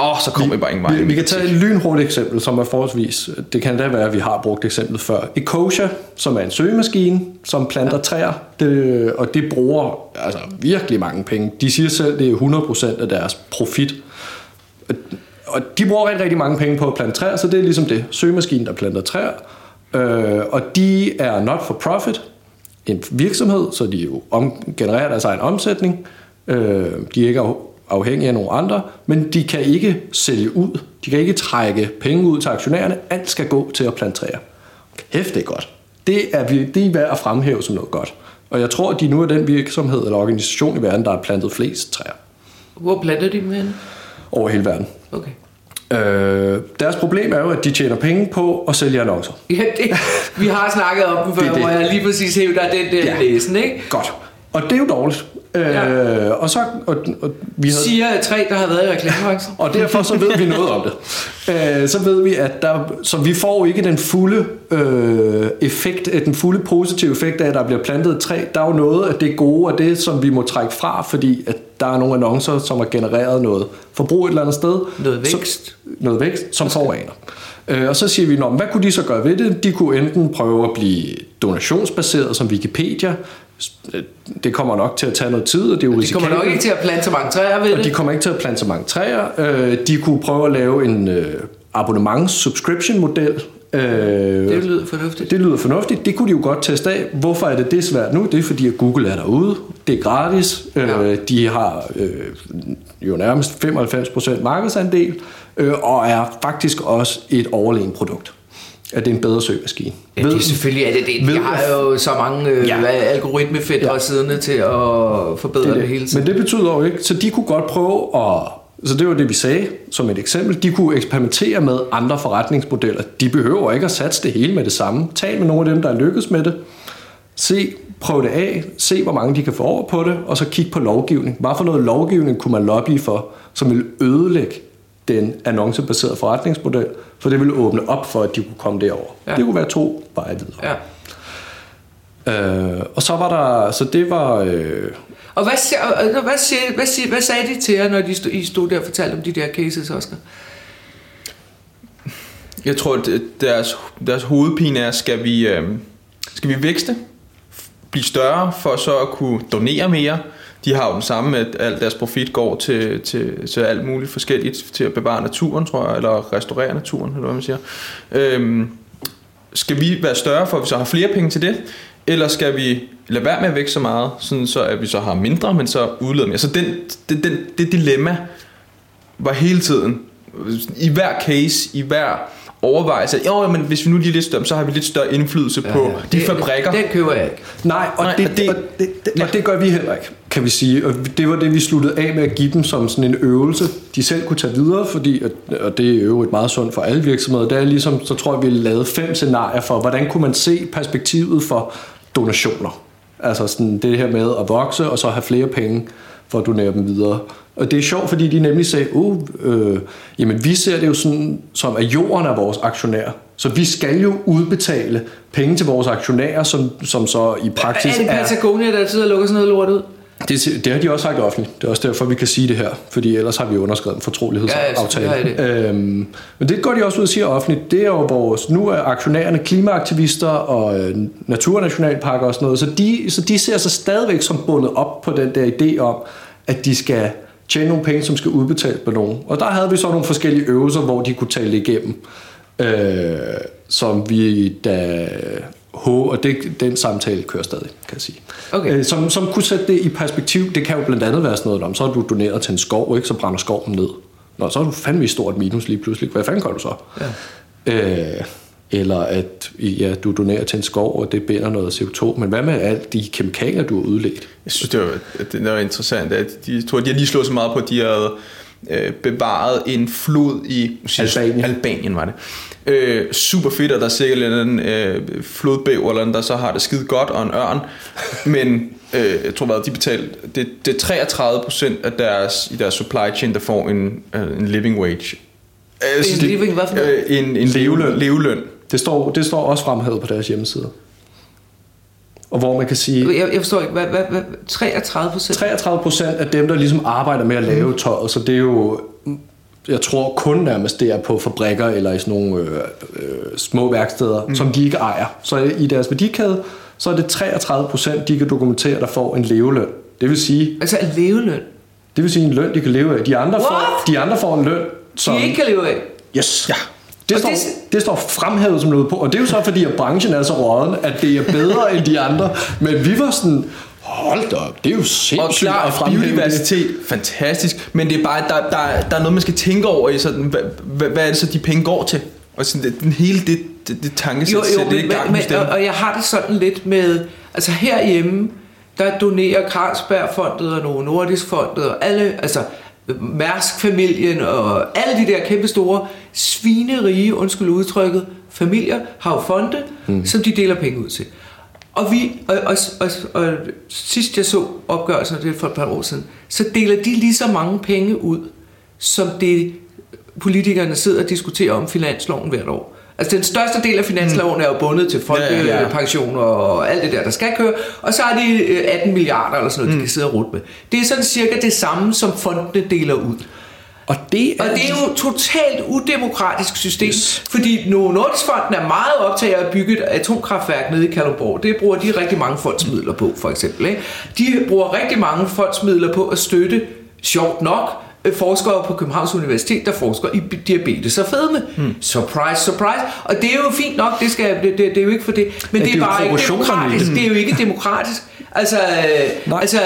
Åh, oh, så kommer vi, vi bare ingen vej. Vi, vi kan tage et lynhurtigt eksempel, som er forholdsvis... Det kan da være, at vi har brugt eksemplet før. Ecosia, som er en søgemaskine, som planter ja. træer, det, og det bruger altså, virkelig mange penge. De siger selv, det er 100% af deres profit. Og de bruger rigtig, rigtig mange penge på at plante træer, så det er ligesom det. Søgemaskinen, der planter træer. Øh, og de er not for profit, en virksomhed, så de jo om, genererer deres egen omsætning. Øh, de er ikke afhængige af nogle andre, men de kan ikke sælge ud. De kan ikke trække penge ud til aktionærerne. Alt skal gå til at plante træer. Kæft, det er godt. Det er, det er værd at fremhæve som noget godt. Og jeg tror, at de nu er den virksomhed eller organisation i verden, der har plantet flest træer. Hvor planter de dem hen? Over hele verden. Okay. Øh, deres problem er jo, at de tjener penge på at sælge annoncer. Ja, det, vi har snakket om dem før, det, det. hvor jeg lige præcis hævder den der ja. læsen, ikke? Godt. Og det er jo dårligt. Ja. Øh, og så, og, og vi havde, Siger tre, der har været i reklamebranchen. og derfor så ved vi noget om det. Øh, så ved vi, at der, så vi får ikke den fulde øh, effekt, den fulde positive effekt af, at der bliver plantet et træ. Der er jo noget af det gode, og det som vi må trække fra, fordi at der er nogle annoncer, som har genereret noget forbrug et eller andet sted. Noget vækst. Som, noget vækst, som forurener. Øh, og så siger vi, hvad kunne de så gøre ved det? De kunne enten prøve at blive donationsbaseret som Wikipedia, det kommer nok til at tage noget tid, og det er jo De kommer nok ikke til at plante så mange træer, ved og de kommer ikke til at plante så mange træer. Øh, de kunne prøve at lave en øh, abonnements-subscription-model. Øh, det lyder fornuftigt. Det lyder fornuftigt. Det kunne de jo godt teste af. Hvorfor er det det svært nu? Det er fordi, at Google er derude. Det er gratis. Ja. De har jo nærmest 95% markedsandel, og er faktisk også et overlegen produkt at det er en bedre søgemaskine. Ja, det er selvfølgelig er det det. Vi har jo så mange øh, ja. algoritmefætter ja. siddende til at forbedre det, det. det hele tiden. Men det betyder jo ikke, så de kunne godt prøve at så det var det, vi sagde som et eksempel. De kunne eksperimentere med andre forretningsmodeller. De behøver ikke at satse det hele med det samme. Tal med nogle af dem, der er lykkedes med det. Se, prøv det af. Se, hvor mange de kan få over på det. Og så kig på lovgivning. Hvad for noget lovgivning kunne man lobby for, som vil ødelægge den annoncebaserede forretningsmodel, for det ville åbne op for, at de kunne komme derover. Ja. Det kunne være to veje videre. Ja. Øh, og så var der, så det var... Øh, og hvad, hvad, hvad, siger, hvad, siger, hvad sagde de til jer, når de stod, I stod der og fortalte om de der cases, Oscar? Jeg tror, at deres, deres hovedpine er, skal vi, øh, skal vi vækste, blive større for så at kunne donere mere de har jo den samme, at al deres profit går til, til, til alt muligt forskelligt, til at bevare naturen, tror jeg, eller restaurere naturen, eller hvad man siger. Øhm, skal vi være større, for at vi så har flere penge til det, eller skal vi lade være med at vækste så meget, sådan så at vi så har mindre, men så udleder mere. Så den, den, den, det dilemma var hele tiden, i hver case, i hver overvejelse, jo, men hvis vi nu lige er lidt større, så har vi lidt større indflydelse ja, på ja. de det, fabrikker. Den køber jeg ikke. Nej, og, Nej, det, det, og, det, det, og det gør vi heller ikke, kan vi sige. Og det var det, vi sluttede af med at give dem som sådan en øvelse, de selv kunne tage videre, fordi, og det er jo et meget sundt for alle virksomheder, det er ligesom, så tror jeg, vi lavede fem scenarier for, hvordan kunne man se perspektivet for donationer. Altså sådan det her med at vokse, og så have flere penge for at donere dem videre. Og det er sjovt, fordi de nemlig sagde, uh, øh, jamen vi ser det jo sådan, som at jorden er vores aktionær. Så vi skal jo udbetale penge til vores aktionærer, som, som så i praksis er... Er det Patagonia, der sidder og lukker sådan noget lort ud? Det, det har de også sagt offentligt. Det er også derfor, vi kan sige det her. Fordi ellers har vi underskrevet en fortrolighedsaftale. Ja, det. Øhm, men det går de også ud og siger offentligt. Det er jo vores... Nu er aktionærerne klimaaktivister og øh, naturnationalparker og sådan noget. Så de, så de ser sig stadigvæk som bundet op på den der idé om, at de skal tjene nogle penge, som skal udbetales på nogen. Og der havde vi så nogle forskellige øvelser, hvor de kunne tale igennem. Øh, som vi da og det, den samtale kører stadig, kan jeg sige. Okay. Øh, som, som kunne sætte det i perspektiv, det kan jo blandt andet være sådan noget om, så har du doneret til en skov, ikke? så brænder skoven ned. Nå, så er du fandme i stort minus lige pludselig. Hvad fanden gør du så? Ja. Øh, eller at ja, du donerer til en skov, og det binder noget CO2. Men hvad med alt de kemikalier, du har udledt? Jeg synes, det var, det var interessant. At de, jeg tror, de har lige slået så meget på, at de havde øh, bevaret en flod i Albanien. Albanien var det. Øh, super fedt, at der er sikkert en øh, flodbæv, eller der så har det skide godt, og en ørn. Men øh, jeg tror, hvad de betaler, det, det er 33 procent af deres, i deres supply chain, der får en, øh, en living wage. Øh, en living, hvad for? Øh, en, en leveløn. leveløn. Det står, det står også fremhævet på deres hjemmeside. Og hvor man kan sige... Jeg, jeg forstår ikke, hvad, hvad, hvad 33 procent? 33 procent af dem, der ligesom arbejder med at lave tøjet, så det er jo... Jeg tror kun nærmest det er på fabrikker eller i sådan nogle øh, øh, små værksteder, mm. som de ikke ejer. Så i deres værdikæde, så er det 33 procent, de kan dokumentere, der får en leveløn. Det vil sige... Altså en leveløn? Det vil sige en løn, de kan leve af. De andre, får, de andre får en løn, som... De ikke kan leve af? Yes. Ja. Det står, det... det står fremhævet som noget på, og det er jo så fordi, at branchen er så råden, at det er bedre end de andre. Men vi var sådan, hold da op, det er jo sindssygt og klar, fremhæve biodiversitet, det. fantastisk. Men det er bare, der, der, der er noget, man skal tænke over i, sådan, hvad, hvad, hvad er det så, de penge går til? Og sådan, den hele det, det, det tankesæt, jo, jo, det er i gang men, og, og jeg har det sådan lidt med, altså herhjemme, der donerer Carlsbergfondet og Novo Nordisk Fondet og alle, altså Mærsk-familien og alle de der kæmpe store svinerige, undskyld udtrykket, familier har jo fonde, mm. som de deler penge ud til. Og, vi, og, og, og, og sidst jeg så opgørelsen, det er for et par år siden, så deler de lige så mange penge ud, som det politikerne sidder og diskuterer om finansloven hvert år. Altså den største del af finansloven er jo bundet til folkepension ja, ja. og alt det der, der skal køre. Og så er de 18 øh, milliarder eller sådan noget, mm. de kan sidde og rute med. Det er sådan cirka det samme, som fondene deler ud. Og det, er, og det er jo et totalt udemokratisk system, yes. fordi Novo Nordisk Fonden er meget optaget af at bygge et atomkraftværk nede i Kalundborg. Det bruger de rigtig mange fondsmidler på, for eksempel. Ikke? De bruger rigtig mange fondsmidler på at støtte, sjovt nok, Øh, forskere på Københavns Universitet, der forsker i diabetes og fedme. Hmm. Surprise, surprise. Og det er jo fint nok, det, skal, det, det, det er jo ikke for det. Men ja, det, er det er bare ikke demokratisk. Det er jo ikke demokratisk. Altså, øh, altså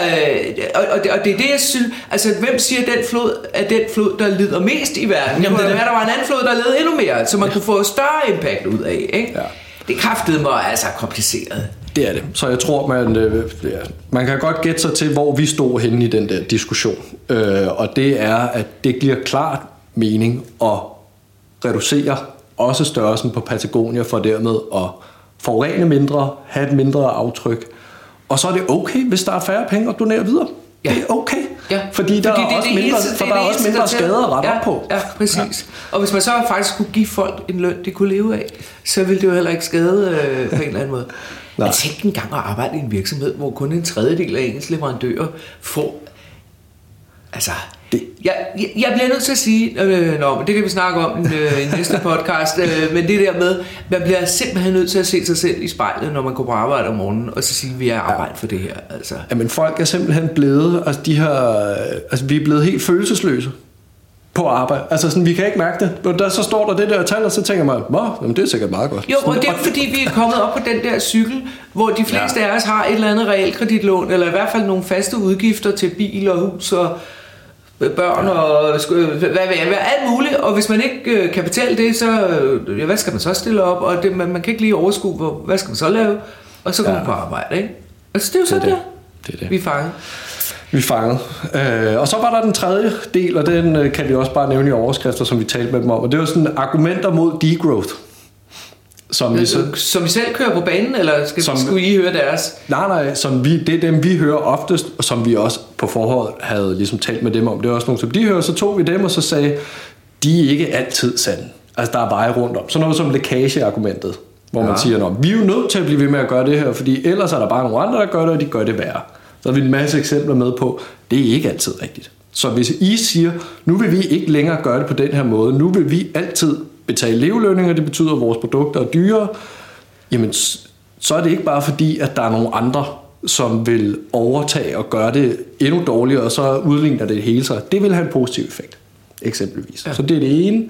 og, og, det, og det er det, jeg synes, altså hvem siger, den flod er den flod, der lider mest i verden? Jamen, det, det. der var en anden flod, der led endnu mere, så man ja. kunne få større impact ud af. Ikke? Ja. Det kræftede mig altså kompliceret. Det er det. Så jeg tror, man, øh, ja, man kan godt gætte sig til, hvor vi stod henne i den der diskussion. Øh, og det er, at det giver klart mening at reducere også størrelsen på Patagonia for dermed at forurene mindre, have et mindre aftryk. Og så er det okay, hvis der er færre penge at donere videre. Ja. Det er okay. Ja. Fordi der Fordi er, også det mindre, eneste, for der er også mindre skader at rette ja, på. Ja, præcis. Ja. Og hvis man så faktisk kunne give folk en løn, de kunne leve af, så ville det jo heller ikke skade øh, på en eller anden måde. Nej. Jeg tænkte engang at arbejde i en virksomhed, hvor kun en tredjedel af ens leverandører får... Altså, det. Jeg, jeg, jeg bliver nødt til at sige, øh, nå, men det kan vi snakke om øh, i næste podcast, øh, men det der med, man bliver simpelthen nødt til at se sig selv i spejlet, når man går på arbejde om morgenen, og så sige, vi er arbejde for det her. Altså. Jamen folk er simpelthen blevet, altså de her, altså vi er blevet helt følelsesløse på arbejde. Altså sådan, vi kan ikke mærke det. Og der, så står der det der tal, og så tænker man, Nå, jamen, det er sikkert meget godt. Jo, og det er fordi, vi er kommet op på den der cykel, hvor de fleste ja. af os har et eller andet realkreditlån, eller i hvert fald nogle faste udgifter til bil og hus og børn og hvad, hvad, hvad, alt muligt. Og hvis man ikke øh, kan betale det, så øh, ja, hvad skal man så stille op? Og det, man, man kan ikke lige overskue, hvor, hvad skal man så lave? Og så kommer ja. man på arbejde, ikke? Altså, det er jo sådan det. Det er det. Vi er fanget. Vi er fanget. Øh, og så var der den tredje del, og den øh, kan vi også bare nævne i overskrifter, som vi talte med dem om. Og det var sådan argumenter mod degrowth. Som vi så, Som vi selv kører på banen, eller skal, Som- skulle I høre deres? nej, nej, som vi, det er dem, vi hører oftest, og som vi også på forhånd havde ligesom talt med dem om. Det var også nogle, som de hører, så tog vi dem og så sagde, de er ikke altid sande. Altså, der er veje rundt om. Sådan noget som lækageargumentet, hvor ja. man siger, vi er jo nødt til at blive ved med at gøre det her, fordi ellers er der bare nogle andre, der gør det, og de gør det værre. Så har vi en masse eksempler med på, det er ikke altid rigtigt. Så hvis I siger, nu vil vi ikke længere gøre det på den her måde, nu vil vi altid betale levelønninger, det betyder, at vores produkter er dyrere, jamen så er det ikke bare fordi, at der er nogle andre, som vil overtage og gøre det endnu dårligere, og så udligner det hele sig. Det vil have en positiv effekt, eksempelvis. Ja. Så det er det ene.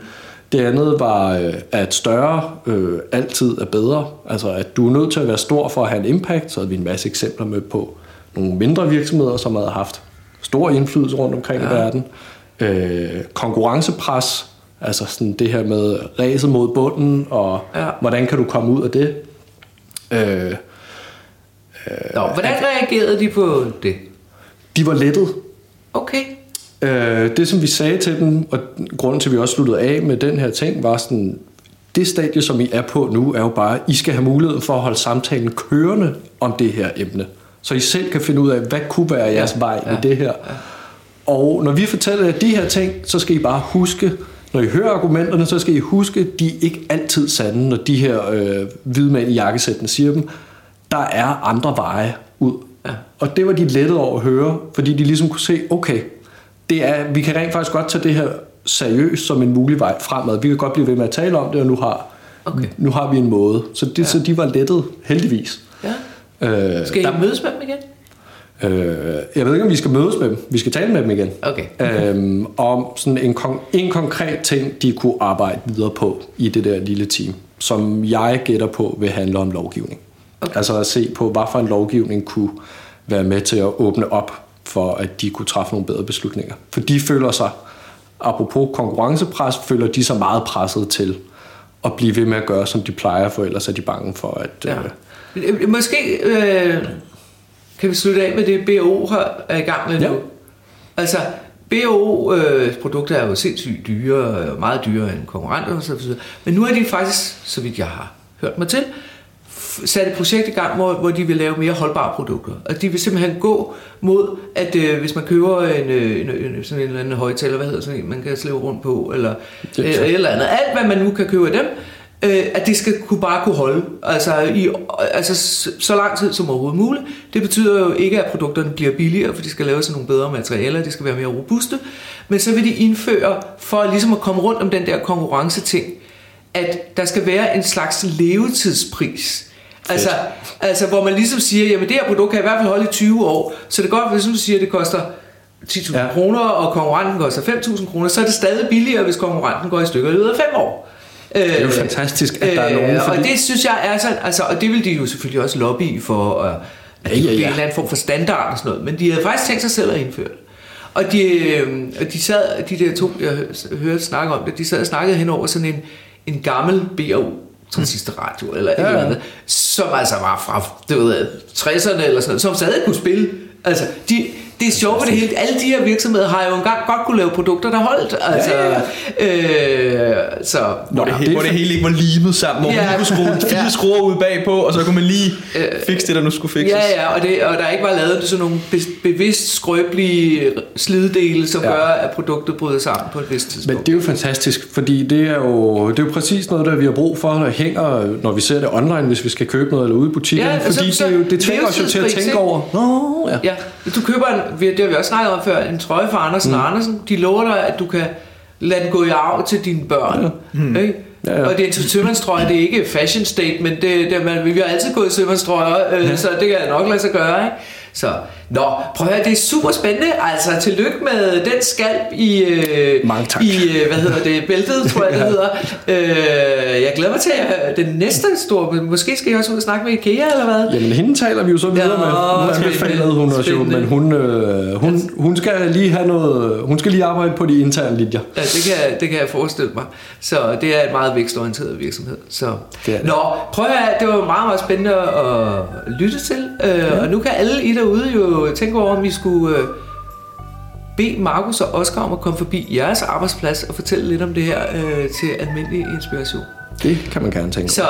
Det andet var, øh, at større øh, altid er bedre. Altså, at du er nødt til at være stor for at have en impact. Så havde vi en masse eksempler med på nogle mindre virksomheder, som havde haft stor indflydelse rundt omkring ja. i verden. Øh, konkurrencepres, altså sådan det her med ræset mod bunden, og Ja. hvordan kan du komme ud af det? Øh, Nå, hvordan reagerede de på det? de var lettet. Okay. Øh, det, som vi sagde til dem, og grunden til, at vi også sluttede af med den her ting, var sådan, det stadie, som I er på nu, er jo bare, at I skal have muligheden for at holde samtalen kørende om det her emne. Så I selv kan finde ud af, hvad kunne være jeres ja, vej ja, i det her. Ja. Og når vi fortæller jer de her ting, så skal I bare huske, når I hører argumenterne, så skal I huske, at de er ikke altid sande, når de her øh, hvide mænd i jakkesættene siger dem. Der er andre veje ud. Ja. Og det var de lettet over at høre, fordi de ligesom kunne se, okay, det er, vi kan rent faktisk godt tage det her seriøst som en mulig vej fremad. Vi kan godt blive ved med at tale om det, og nu har, Okay. nu har vi en måde. Så, det, ja. så de var lettet, heldigvis. Ja. Øh, Skal I der- mødes med dem igen? Øh, jeg ved ikke, om vi skal mødes med dem. Vi skal tale med dem igen. Okay. Øhm, om sådan en, kon- en konkret ting, de kunne arbejde videre på i det der lille team, som jeg gætter på vil handle om lovgivning. Okay. Altså at se på, hvad for en lovgivning kunne være med til at åbne op for, at de kunne træffe nogle bedre beslutninger. For de føler sig, apropos konkurrencepres, føler de sig meget presset til at blive ved med at gøre, som de plejer, for ellers er de bange for, at... Ja. Øh, Øh, Måske øh, kan vi slutte af med det, BO har, er i gang med Ja. nu. Altså, BO-produkter er jo sindssygt dyre, øh, meget dyrere end konkurrenter osv. Men nu er de faktisk, så vidt jeg har hørt mig til, sat et projekt i gang, hvor, hvor de vil lave mere holdbare produkter. Og de vil simpelthen gå mod, at øh, hvis man køber en, øh, en, en, sådan en eller anden højtaler, hvad hedder sådan en, man kan slæve rundt på, eller er øh, et eller andet, alt hvad man nu kan købe af dem, øh, at det skal kunne bare kunne holde, altså, i, altså så lang tid som overhovedet muligt. Det betyder jo ikke, at produkterne bliver billigere, for de skal laves af nogle bedre materialer, de skal være mere robuste, men så vil de indføre, for ligesom at komme rundt om den der konkurrenceting, at der skal være en slags levetidspris. Altså, altså, hvor man ligesom siger, jamen det her produkt kan i hvert fald holde i 20 år, så det er godt, hvis du siger, at det koster 10.000 Ja. ja. kroner, og konkurrenten koster 5.000 kroner, så er det stadig billigere, hvis konkurrenten går i stykker i løbet af 5 år. Det er jo fantastisk, at der er nogen... Øh, og det synes jeg er sådan, altså, og det vil de jo selvfølgelig også lobby for, at Ja, ja, ja. en eller anden form for standard og sådan noget, men de havde faktisk tænkt sig selv at indføre det. Og de, øh, og de sad, de der to, jeg hørte snakke om det, de sad og snakkede hen over sådan en, en gammel BAU transistorradio eller et Ja, ja. eller andet, som altså var fra, du ved, 60'erne eller sådan noget, som stadig kunne spille. Altså, de, det er sjovt ved det hele. Alle de her virksomheder har jo engang godt kunne lave produkter, der holdt. Altså, Ja, Øh, så, Hvor, det, Ja, det hvor det hele ikke var limet sammen, hvor man Ja. lige kunne skrue fire Ja. skruer ud bagpå, og så kunne man lige fikse det, der nu skulle fikses. Ja, ja, og, det, og der ikke var lavet sådan nogle be- bevidst skrøbelige sliddele, som Ja. ja. gør, at produktet bryder sammen på et vist tidspunkt. Men det er jo fantastisk, fordi det er jo, det er jo præcis noget, der vi har brug for, der hænger, når vi ser det online, hvis vi skal købe noget eller ude i butikken. Ja, fordi så- så det, er jo, det tvinger os jo til at tænke over, Nå, ja. Ja, du køber en, vi- det har vi også snakket om før, en trøje fra Andersen mm. og Andersen, de lover dig, at du kan lade den gå i arv til dine børn. Mm. Ikke? Ja, ja. Og det er en sømandstrøje, det er ikke fashion statement, det, det, man, vi har altid gået i sømandstrøjer, øh, ja. så det kan jeg nok lade sig gøre. Ikke? Så, nå, prøv at høre, det er super spændende. Altså, tillykke med den skalp i, øh, Mange tak. i øh, hvad hedder det, bæltet, tror jeg, det Ja. hedder. Øh, jeg glæder mig til at den næste store, måske skal jeg også ud og snakke med IKEA, eller hvad? Jamen, hende taler vi jo så videre Nå, med. Nu anbefalede hun os jo, men hun, øh, hun, hun skal lige have noget, hun skal lige arbejde på de interne linjer. Ja, det kan, det kan jeg forestille mig. Så det er et meget vækstorienteret virksomhed. Så. Det det. Nå, prøv at høre, det var meget, meget spændende at lytte til. Øh, ja. Og nu kan alle I derude jo tænke over, om I skulle øh, bede Markus og Oscar om at komme forbi jeres arbejdsplads og fortælle lidt om det her øh, til almindelig inspiration. Det kan man gerne tænke. Så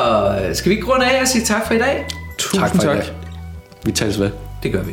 øh, skal vi ikke runde af og sige tak for i dag? Tusind tak for i tak. dag. Vi tales ved. Det gør vi.